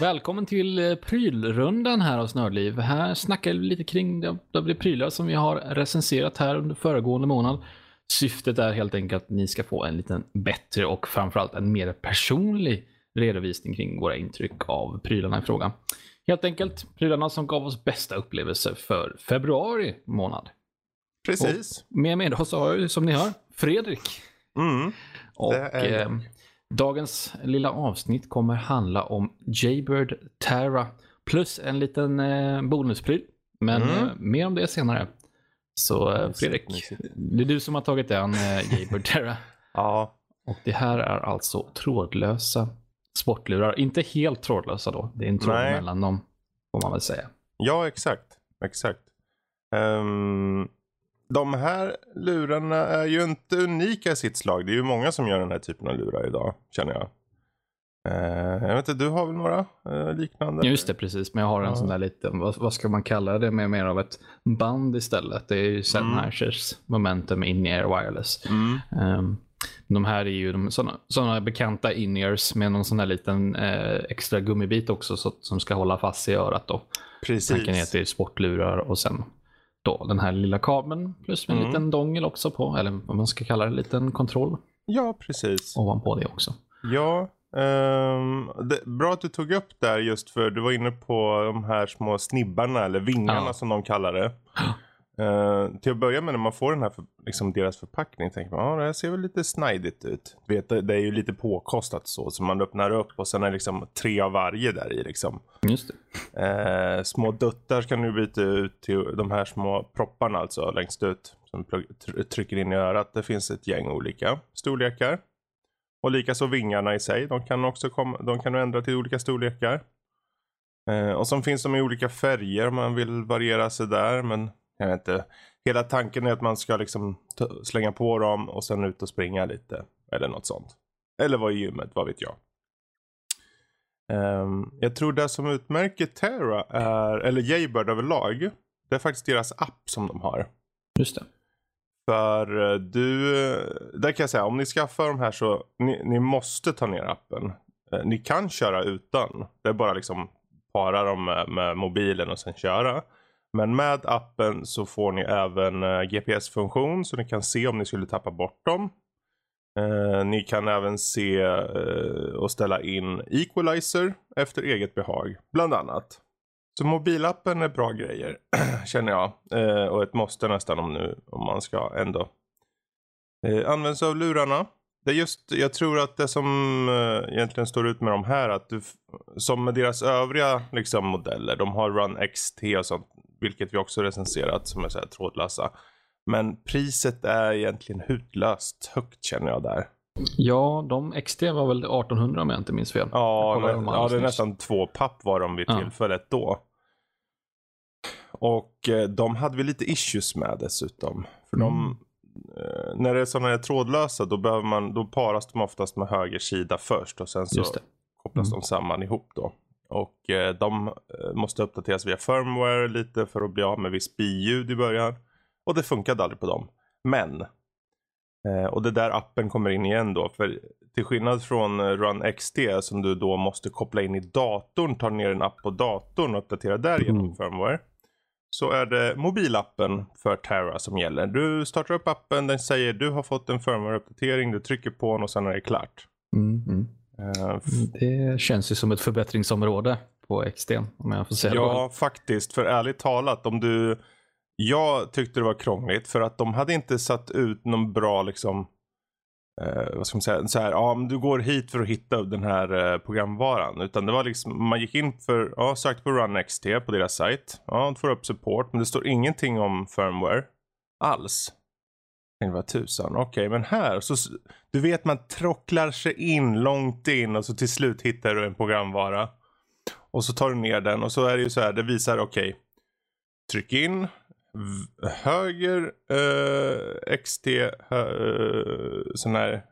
Välkommen till eh, prylrundan här hos Nördliv. Här snackar vi lite kring de, de prylar som vi har recenserat här under föregående månad. Syftet är helt enkelt att ni ska få en liten bättre och framförallt en mer personlig redovisning kring våra intryck av prylarna i fråga. Helt enkelt prylarna som gav oss bästa upplevelser för februari månad. Precis. Och med mig då så har jag som ni hör Fredrik. Mm. Och är jag. eh, dagens lilla avsnitt kommer handla om Jaybird Terra plus en liten eh, bonuspryl. Men Mm. eh, mer om det senare. Så eh, Fredrik, mysigt. det är du som har tagit den eh, Jaybird Terra. Ja, Och det här är alltså trådlösa sportlurar. Inte helt trådlösa då. Det är en tråd Nej. mellan dem, får man väl säga. ja exakt. exakt. Ehm, de här lurarna är ju inte unika i sitt slag. Det är ju många som gör den här typen av lurar idag, känner jag. Uh, jag vet inte, du har väl några eh, liknande? Just det, precis. Men jag har en Ja. sån där liten, vad, vad ska man kalla det, med mer av ett band istället. Det är ju Sennheisers Momentum In-Ear Wireless. Mm. Ehm, de här är ju de, såna, såna bekanta in-ears med någon sån här liten eh, extra gummibit också så, som ska hålla fast i örat då. Tanken är att Precis. det är sportlurar och sen då den här lilla kabeln plus med en Mm. liten dongel också på, eller vad man ska kalla det, en liten kontroll Ja, precis. ovanpå det också. Ja, ehm, det, bra att du tog upp där just för du var inne på de här små snibbarna eller vingarna Ja. som de kallar det. Eh, till att börja med när man får den här, för, liksom deras förpackning tänker man, ja det här ser väl lite snajdigt ut. Vet, det, är ju lite påkostat så, så man öppnar upp och sen är det liksom tre av varje där i liksom. Just det. Eh, små duttar kan du byta ut till de här små propparna alltså längst ut. Som trycker in i örat. Det finns ett gäng olika storlekar. Och likaså vingarna i sig. De kan också komma, de kan du ändra till olika storlekar. Eh, och så finns de i olika färger om man vill variera sig där. Men jag vet inte. Hela tanken är att man ska liksom slänga på dem och sen ut och springa lite. Eller något sånt. Eller vara i gymmet, vad vet jag. Ehm, jag tror det som utmärker Terra är, eller Jaybird överlag. Det är faktiskt deras app som de har. Just det. För eh, du, där kan jag säga om ni skaffar de här så ni, ni måste ta ner appen. Eh, Ni kan köra utan. Det är bara liksom para dem med, med mobilen och sen köra. Men med appen så får ni även eh, GPS-funktion så ni kan se om ni skulle tappa bort dem. Eh, ni kan även se eh, och ställa in equalizer efter eget behag, bland annat. Så mobilappen är bra grejer, känner jag. Eh, och ett måste nästan om nu, om man ska ändå eh, använda sig av lurarna. Det är just, jag tror att det som eh, egentligen står ut med de här, att du, som med deras övriga liksom, modeller, de har Run XT och sånt, vilket vi också recenserat som är så här trådlösa. Men priset är egentligen hutlöst högt känner jag där. Ja, de XT var väl 1800 om jag inte minns fel. Ja, ja det är nästan två papp var de vid Ja. tillfället då. Och eh, de hade vi lite issues med dessutom. För Mm. de, eh, när det är sådana här trådlösa då, behöver man, då paras de oftast med höger sida först och sen så kopplas Mm. de samman ihop då. Och eh, de eh, måste uppdateras via firmware lite för att bli av med viss biljud i början. Och det funkade aldrig på dem. Men, eh, och det är där appen kommer in igen då. För till skillnad från Run XT som du då måste koppla in i datorn, ta ner en app på datorn och uppdatera där genom Mm. firmware. Så är det mobilappen för Terra som gäller. Du startar upp appen, den säger du har fått en firmware-uppdatering, du trycker på den och sen är det klart. Mm, mm. Det känns ju som ett förbättringsområde på XT om jag får säga det. Ja, faktiskt. För ärligt talat, om du... Jag tyckte det var krångligt för att de hade inte satt ut någon bra liksom... Eh, vad ska man säga? Så här, ja, men du går hit för att hitta den här eh, programvaran. Utan det var liksom, man gick in för, ja, sökte på Run XT på deras sajt. Ja, du får upp support, men det står ingenting om firmware alls. Tänkte, vad tusan, okej, men här, så, du vet man trocklar sig in långt in och så till slut hittar du en programvara. Och så tar du ner den och så är det ju så här, det visar okej. tryck in höger eh, XT uh, eh, sån här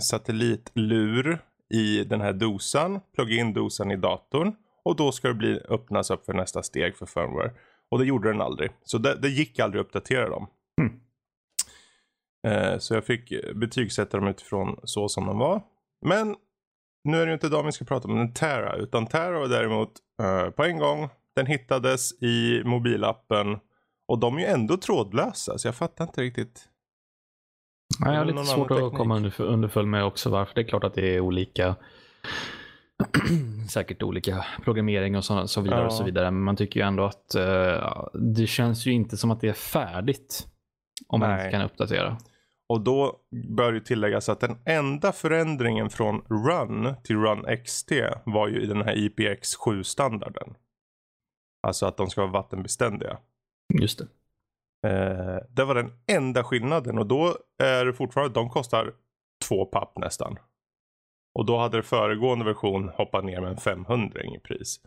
satellitlur i den här dosan. Plugga in dosan i datorn och då ska det bli, öppnas upp för nästa steg för firmware. Och det gjorde den aldrig. Så det, det gick aldrig att uppdatera dem. Mm. Eh, så jag fick betygsätta dem utifrån så som de var. Men nu är det ju inte dem vi ska prata om, men Terra. Utan Terra däremot uh, på en gång. Den hittades i mobilappen. Och de är ju ändå trådlösa, så jag fattar inte riktigt. Nej, jag har lite svårt att komma underfull med också varför. Det är klart att det är olika säkert olika programmering och så, så vidare. Ja. och så vidare. Men man tycker ju ändå att uh, det känns ju inte som att det är färdigt. Om Nej. man inte kan uppdatera. Och då bör ju tilläggas att den enda förändringen från Run till Run XT var ju i den här IPX7 standarden. Alltså att de ska vara vattenbeständiga. Just det. Eh, det var den enda skillnaden och då är det fortfarande, de kostar två papp nästan. Och då hade föregående version hoppat ner med en 500 i pris.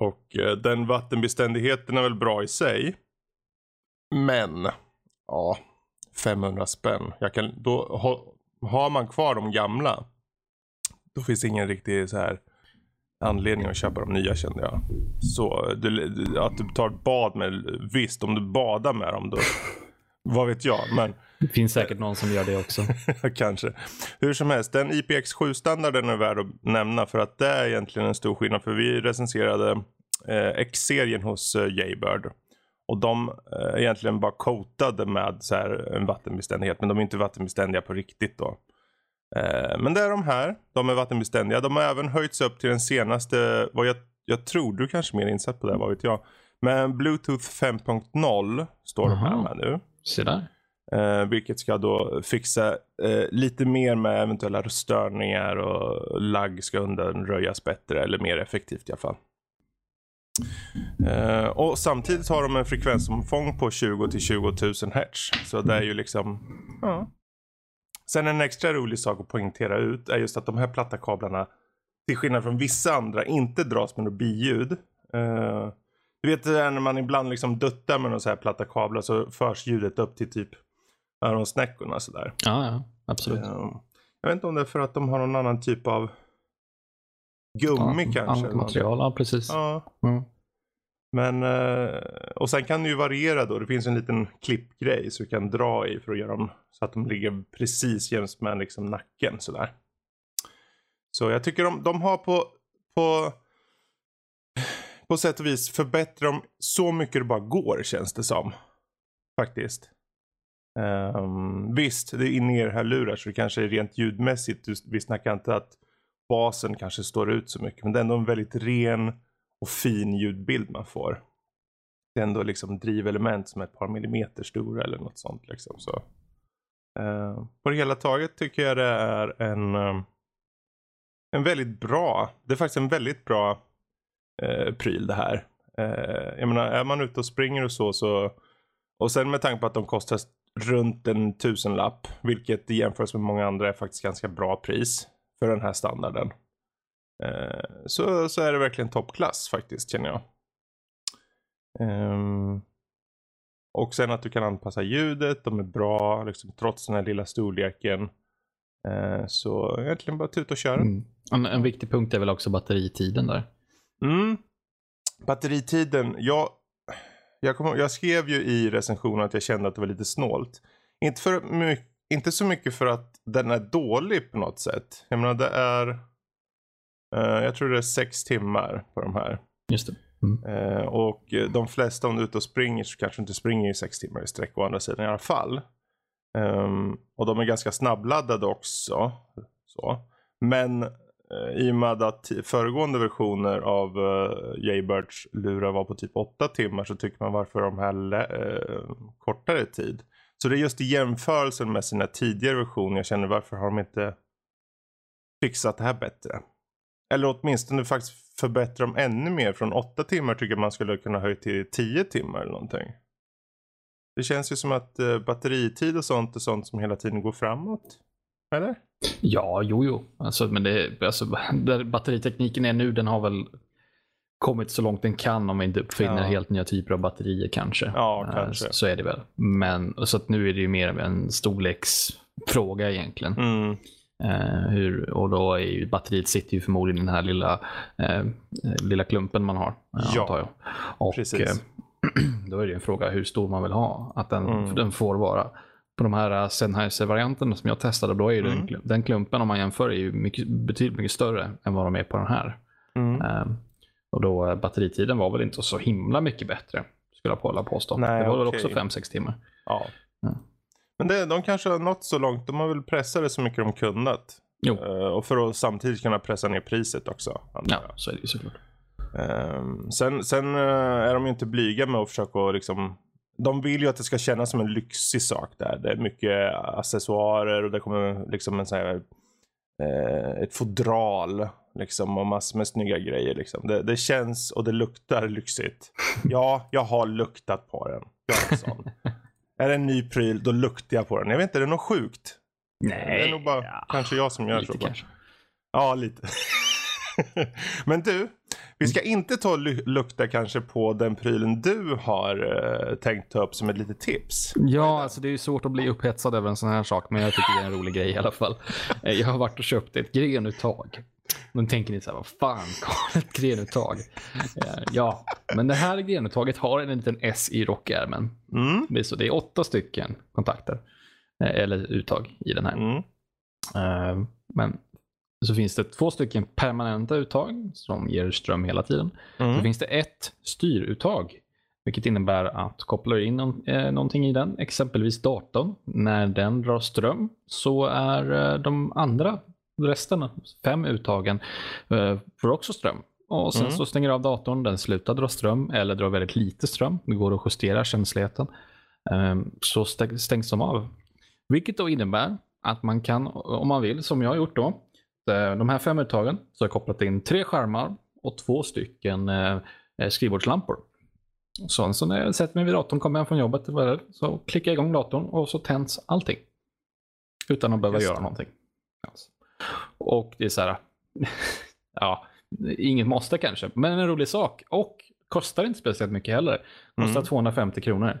Och eh, den vattenbeständigheten är väl bra i sig. Men, ja, 500 spänn. Jag kan, då, ha, har man kvar de gamla, då finns det ingen riktig så här anledning att köpa de nya kände jag. Så du, att du tar ett bad med, visst om du badar med dem då, vad vet jag. Men, det finns säkert någon som gör det också. Kanske. Hur som helst, den IPX7-standarden är värd att nämna för att det är egentligen en stor skillnad. För vi recenserade eh, X-serien hos eh, Jaybird. Och de är eh, egentligen bara coatade med så här, en vattenbeständighet. Men de är inte vattenbeständiga på riktigt då. Eh, men det är de här. De är vattenbeständiga. De har även höjts upp till den senaste, vad jag, jag tror du kanske är mer insatt på det, vad vet jag. Men Bluetooth 5.0 står de här med nu. Se där. Eh, vilket ska då fixa eh, lite mer med eventuella störningar och lagg ska undanröjas bättre eller mer effektivt i alla fall. Uh, och samtidigt har de en frekvensomfång på 20 till 20 000 Hz. Så det är ju liksom... Uh. Sen en extra rolig sak att poängtera ut är just att de här platta kablarna till skillnad från vissa andra inte dras med något biljud. Uh, du vet det där när man ibland liksom duttar med några så här platta kablar så förs ljudet upp till typ öronsnäckorna sådär. Ja, ja, absolut. jag vet inte om det är för att de har någon annan typ av Gummi ja, kanske? Annat material, ja precis. Ja. Mm. Men, eh, och sen kan det ju variera då. Det finns en liten klippgrej så du kan dra i för att göra dem så att de ligger precis jäms med liksom nacken sådär. Så jag tycker de, de har på, på, på sätt och vis förbättrat dem så mycket det bara går känns det som. Faktiskt. Um, visst, det är in-ear-hörlurar så det kanske är rent ljudmässigt. Vi snackar inte att basen kanske står ut så mycket. Men det är ändå en väldigt ren och fin ljudbild man får. Det är ändå liksom drivelement som är ett par millimeter stora eller något sånt. Liksom. Så, eh, på det hela taget tycker jag det är en, eh, en väldigt bra, det är faktiskt en väldigt bra eh, pryl det här. Eh, jag menar, är man ute och springer och så, så och sen med tanke på att de kostar runt en tusenlapp, vilket i jämförelse med många andra är faktiskt ganska bra pris för den här standarden. Eh, så, så är det verkligen toppklass faktiskt känner jag. Um, och sen att du kan anpassa ljudet, de är bra liksom, trots den här lilla storleken. Uh, så egentligen bara tuta och köra. Mm. En, en, viktig punkt är väl också batteritiden där. Mm. Batteritiden, jag, jag, kom, jag skrev ju i recensionen att jag kände att det var lite snålt. Inte för mycket inte så mycket för att den är dålig på något sätt. Jag menar det är, uh, jag tror det är sex timmar på de här. Just det. Mm. Uh, och de flesta om du är ute och springer så kanske inte springer i sex timmar i sträck å andra sidan i alla fall. Um, och de är ganska snabbladdade också. Så. Men uh, i och med att föregående versioner av uh, Jaybirds lurar var på typ åtta timmar så tycker man varför de här uh, kortare tid. Så det är just i jämförelsen med sina tidigare versioner jag känner varför har de inte fixat det här bättre? Eller åtminstone faktiskt förbättra dem ännu mer. Från 8 timmar tycker jag man skulle kunna höja till 10 timmar eller någonting. Det känns ju som att eh, batteritid och sånt är sånt som hela tiden går framåt. Eller? Ja, jo, jo. Alltså, men det, alltså, där batteritekniken är nu, den har väl kommit så långt den kan om vi inte uppfinner ja. helt nya typer av batterier kanske. Ja, eh, kanske. Så, så är det väl. Men så att nu är det ju mer en storleksfråga egentligen. Mm. Uh, hur, och då är ju batteriet sitter ju förmodligen i den här lilla, uh, lilla klumpen man har. Ja. Och, precis. då är det en fråga hur stor man vill ha. Att den, mm. den får vara på de här Sennheiser-varianterna som jag testade, då är ju Mm. den, den klumpen om man jämför är ju mycket, betydligt mycket större än vad de är på den här. Mm. Och då eh, batteritiden var väl inte så himla mycket bättre, skulle jag vilja påstå. Nej, det var väl okej. också 5-6 timmar. Ja. Ja. Men det, de kanske har nått så långt. De har väl pressat det så mycket de kunnat. Jo. Eh, och för att samtidigt kunna pressa ner priset också. Ja, så är det ju såklart. Ehm, sen sen eh, är de ju inte blyga med att försöka liksom de vill ju att det ska kännas som en lyxig sak där. Det är mycket accessoarer och det kommer liksom en sån här, eh, ett fodral liksom och massor med snygga grejer liksom. Det, det känns och det luktar lyxigt. Ja, jag har luktat på den. Jag är sån. är det en ny pryl, då luktar jag på den. Jag vet inte, är det något sjukt? Nej, det är nog bara ja, kanske jag som gör lite så. kanske. Ja, lite. Men du, vi ska inte ta och lu- lukta kanske på den prylen du har eh, tänkt ta upp som ett litet tips. Ja, alltså det är ju svårt att bli upphetsad över en sån här sak, men jag tycker det är en rolig grej i alla fall. Eh, Jag har varit och köpt ett grenuttag. Nu tänker ni så här, vad fan, Karl, ett grenuttag? Eh, Ja, men det här grenuttaget har en liten S i rockärmen. Mm, Det är, så, det är åtta stycken kontakter, eh, eller uttag i den här. mm, Men så finns det två stycken permanenta uttag som ger ström hela tiden. Så mm, finns det ett styruttag, vilket innebär att kopplar du in någon, eh, någonting i den, exempelvis datorn, när den drar ström så är eh, de andra, resten, fem uttagen, eh, får också ström. Och sen Mm. så stänger av datorn, den slutar dra ström eller drar väldigt lite ström. Det går att justera känsligheten. Eh, så stäng- stängs de av. Vilket då innebär att man kan, om man vill, som jag har gjort då, de här fem uttagen så har jag kopplat in tre skärmar och två stycken eh, eh, skrivbordslampor. Så, så när jag sätter mig vid datorn, kommer jag från jobbet, så klickar jag igång datorn och så tänds allting. Utan att behöva Just göra någonting. Alltså. Och det är så här, ja, inget måste kanske, men en rolig sak. Och kostar inte speciellt mycket heller. Kostar Mm. 250 kronor.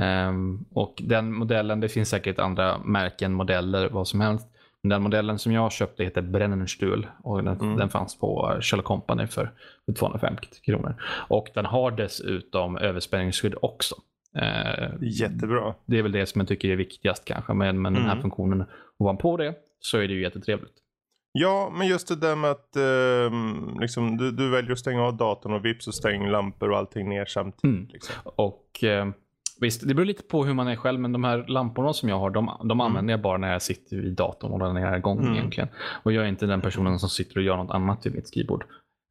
Ehm, och den modellen, det finns säkert andra märken, modeller, vad som helst. Den modellen som jag köpte heter Brennenstuhl och den, Mm. den fanns på Shell Company för, för 250 kronor. Och den har dessutom överspänningsskydd också. Eh, Jättebra. det är väl det som jag tycker är viktigast kanske, men, men den här Mm. funktionen ovanpå det så är det ju jättetrevligt. Ja, men just det där med att ehm, liksom, du, du väljer att stänga av datorn och vips så stänger lampor och allting ner samtidigt. Mm. Liksom. Och eh, visst, det beror lite på hur man är själv, men de här lamporna som jag har, de, de använder jag bara när jag sitter vid datorn och är igång Mm. egentligen. Och jag är inte den personen som sitter och gör något annat vid mitt skrivbord.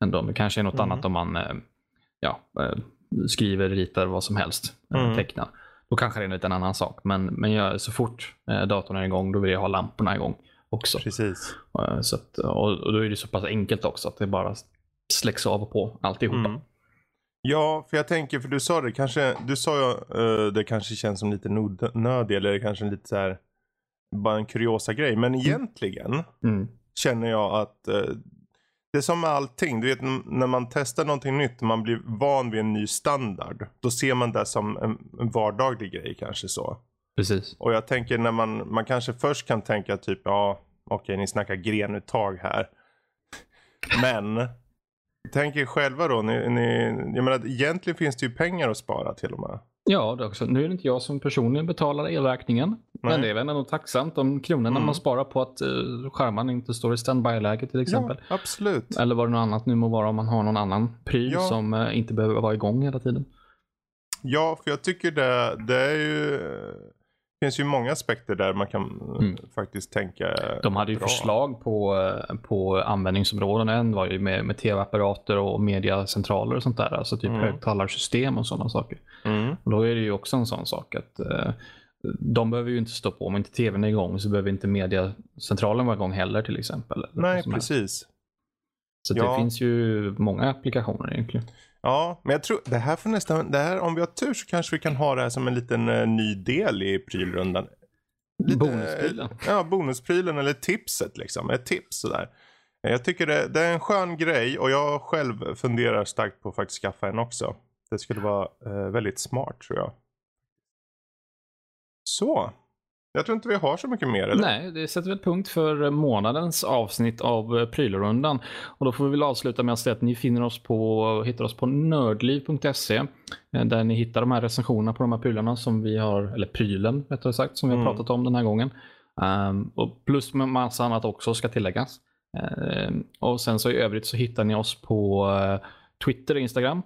Ändå. Det kanske är något Mm. annat om man eh, ja, eh, skriver, ritar, vad som helst, eh, Mm. tecknar. Då kanske det är en liten annan sak. Men, men jag, så fort datorn är igång, då vill jag ha lamporna igång också. Precis. Så att, och, och då är det så pass enkelt också att det bara släcks av och på alltihopa. Mm. Ja, för jag tänker, för du sa det kanske, du sa ju uh, det kanske känns som lite onödig eller kanske lite så här bara en kuriosa grej. Men egentligen Mm. känner jag att eh, det är som med allting. Du vet när man testar någonting nytt, man blir van vid en ny standard. Då ser man det som en, en vardaglig grej kanske så. Precis. Och jag tänker när man, man kanske först kan tänka typ, ja okej ni snackar grenuttag här. Men, tänk er själva då, ni, ni, jag menar egentligen finns det ju pengar att spara till och med. Ja, det också. nu är det inte jag som personligen betalar elräkningen. Nej. Men det är väl ändå tacksamt om kronorna Mm. man sparar på att uh, skärmarna inte står i standby-läge till exempel. Ja, absolut. Eller vad det något annat nu må vara om man har någon annan pryl Ja. som eh, inte behöver vara igång hela tiden. Ja, för jag tycker det, det är ju, finns ju många aspekter där man kan Mm. faktiskt tänka De hade ju bra. förslag på, på användningsområden. En var ju med, med tv-apparater och mediacentraler och sånt där. Alltså typ Mm. högtalarsystem och sådana saker. Mm. Och då är det ju också en sån sak att eh, de behöver ju inte stå på. Om inte tvn är igång så behöver inte mediacentralen vara igång heller till exempel. Nej, precis. Så Ja. det finns ju många applikationer egentligen. Ja, men jag tror det här får nästan, det här om vi har tur så kanske vi kan ha det här som en liten eh, ny del i prylrundan. Lite, Bonusprylen. Ja, bonusprylen eller tipset liksom. Ett tips sådär. Jag tycker det, det är en skön grej och jag själv funderar starkt på att faktiskt skaffa en också. Det skulle vara eh, väldigt smart tror jag. Så. Jag tror inte vi har så mycket mer eller? Nej, det sätter väl punkt för månadens avsnitt av eh, Prylrundan. Och då får vi väl avsluta med att säga att ni finner oss på, hittar oss på nördliv.se eh, där ni hittar de här recensionerna på de här prylarna som vi har, eller prylen rättare sagt, som vi har Mm. pratat om den här gången. Um, och plus med massa annat också ska tilläggas. Um, och sen så i övrigt så hittar ni oss på eh, Twitter och Instagram,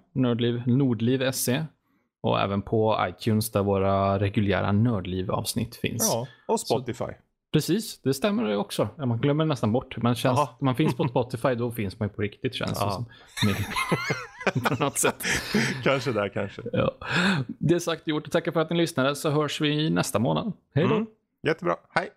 nordliv.se och även på iTunes där våra reguljära nördliv-avsnitt finns. Ja, och Spotify. Precis, det stämmer det också. Ja, Man glömmer nästan bort. Man, känns, man finns på Spotify, då finns man ju på riktigt känns det som. på något sätt. kanske där kanske. Ja. Det sagt gjort. Tackar för att ni lyssnade så hörs vi nästa månad. Hej då. Mm. Jättebra. Hej.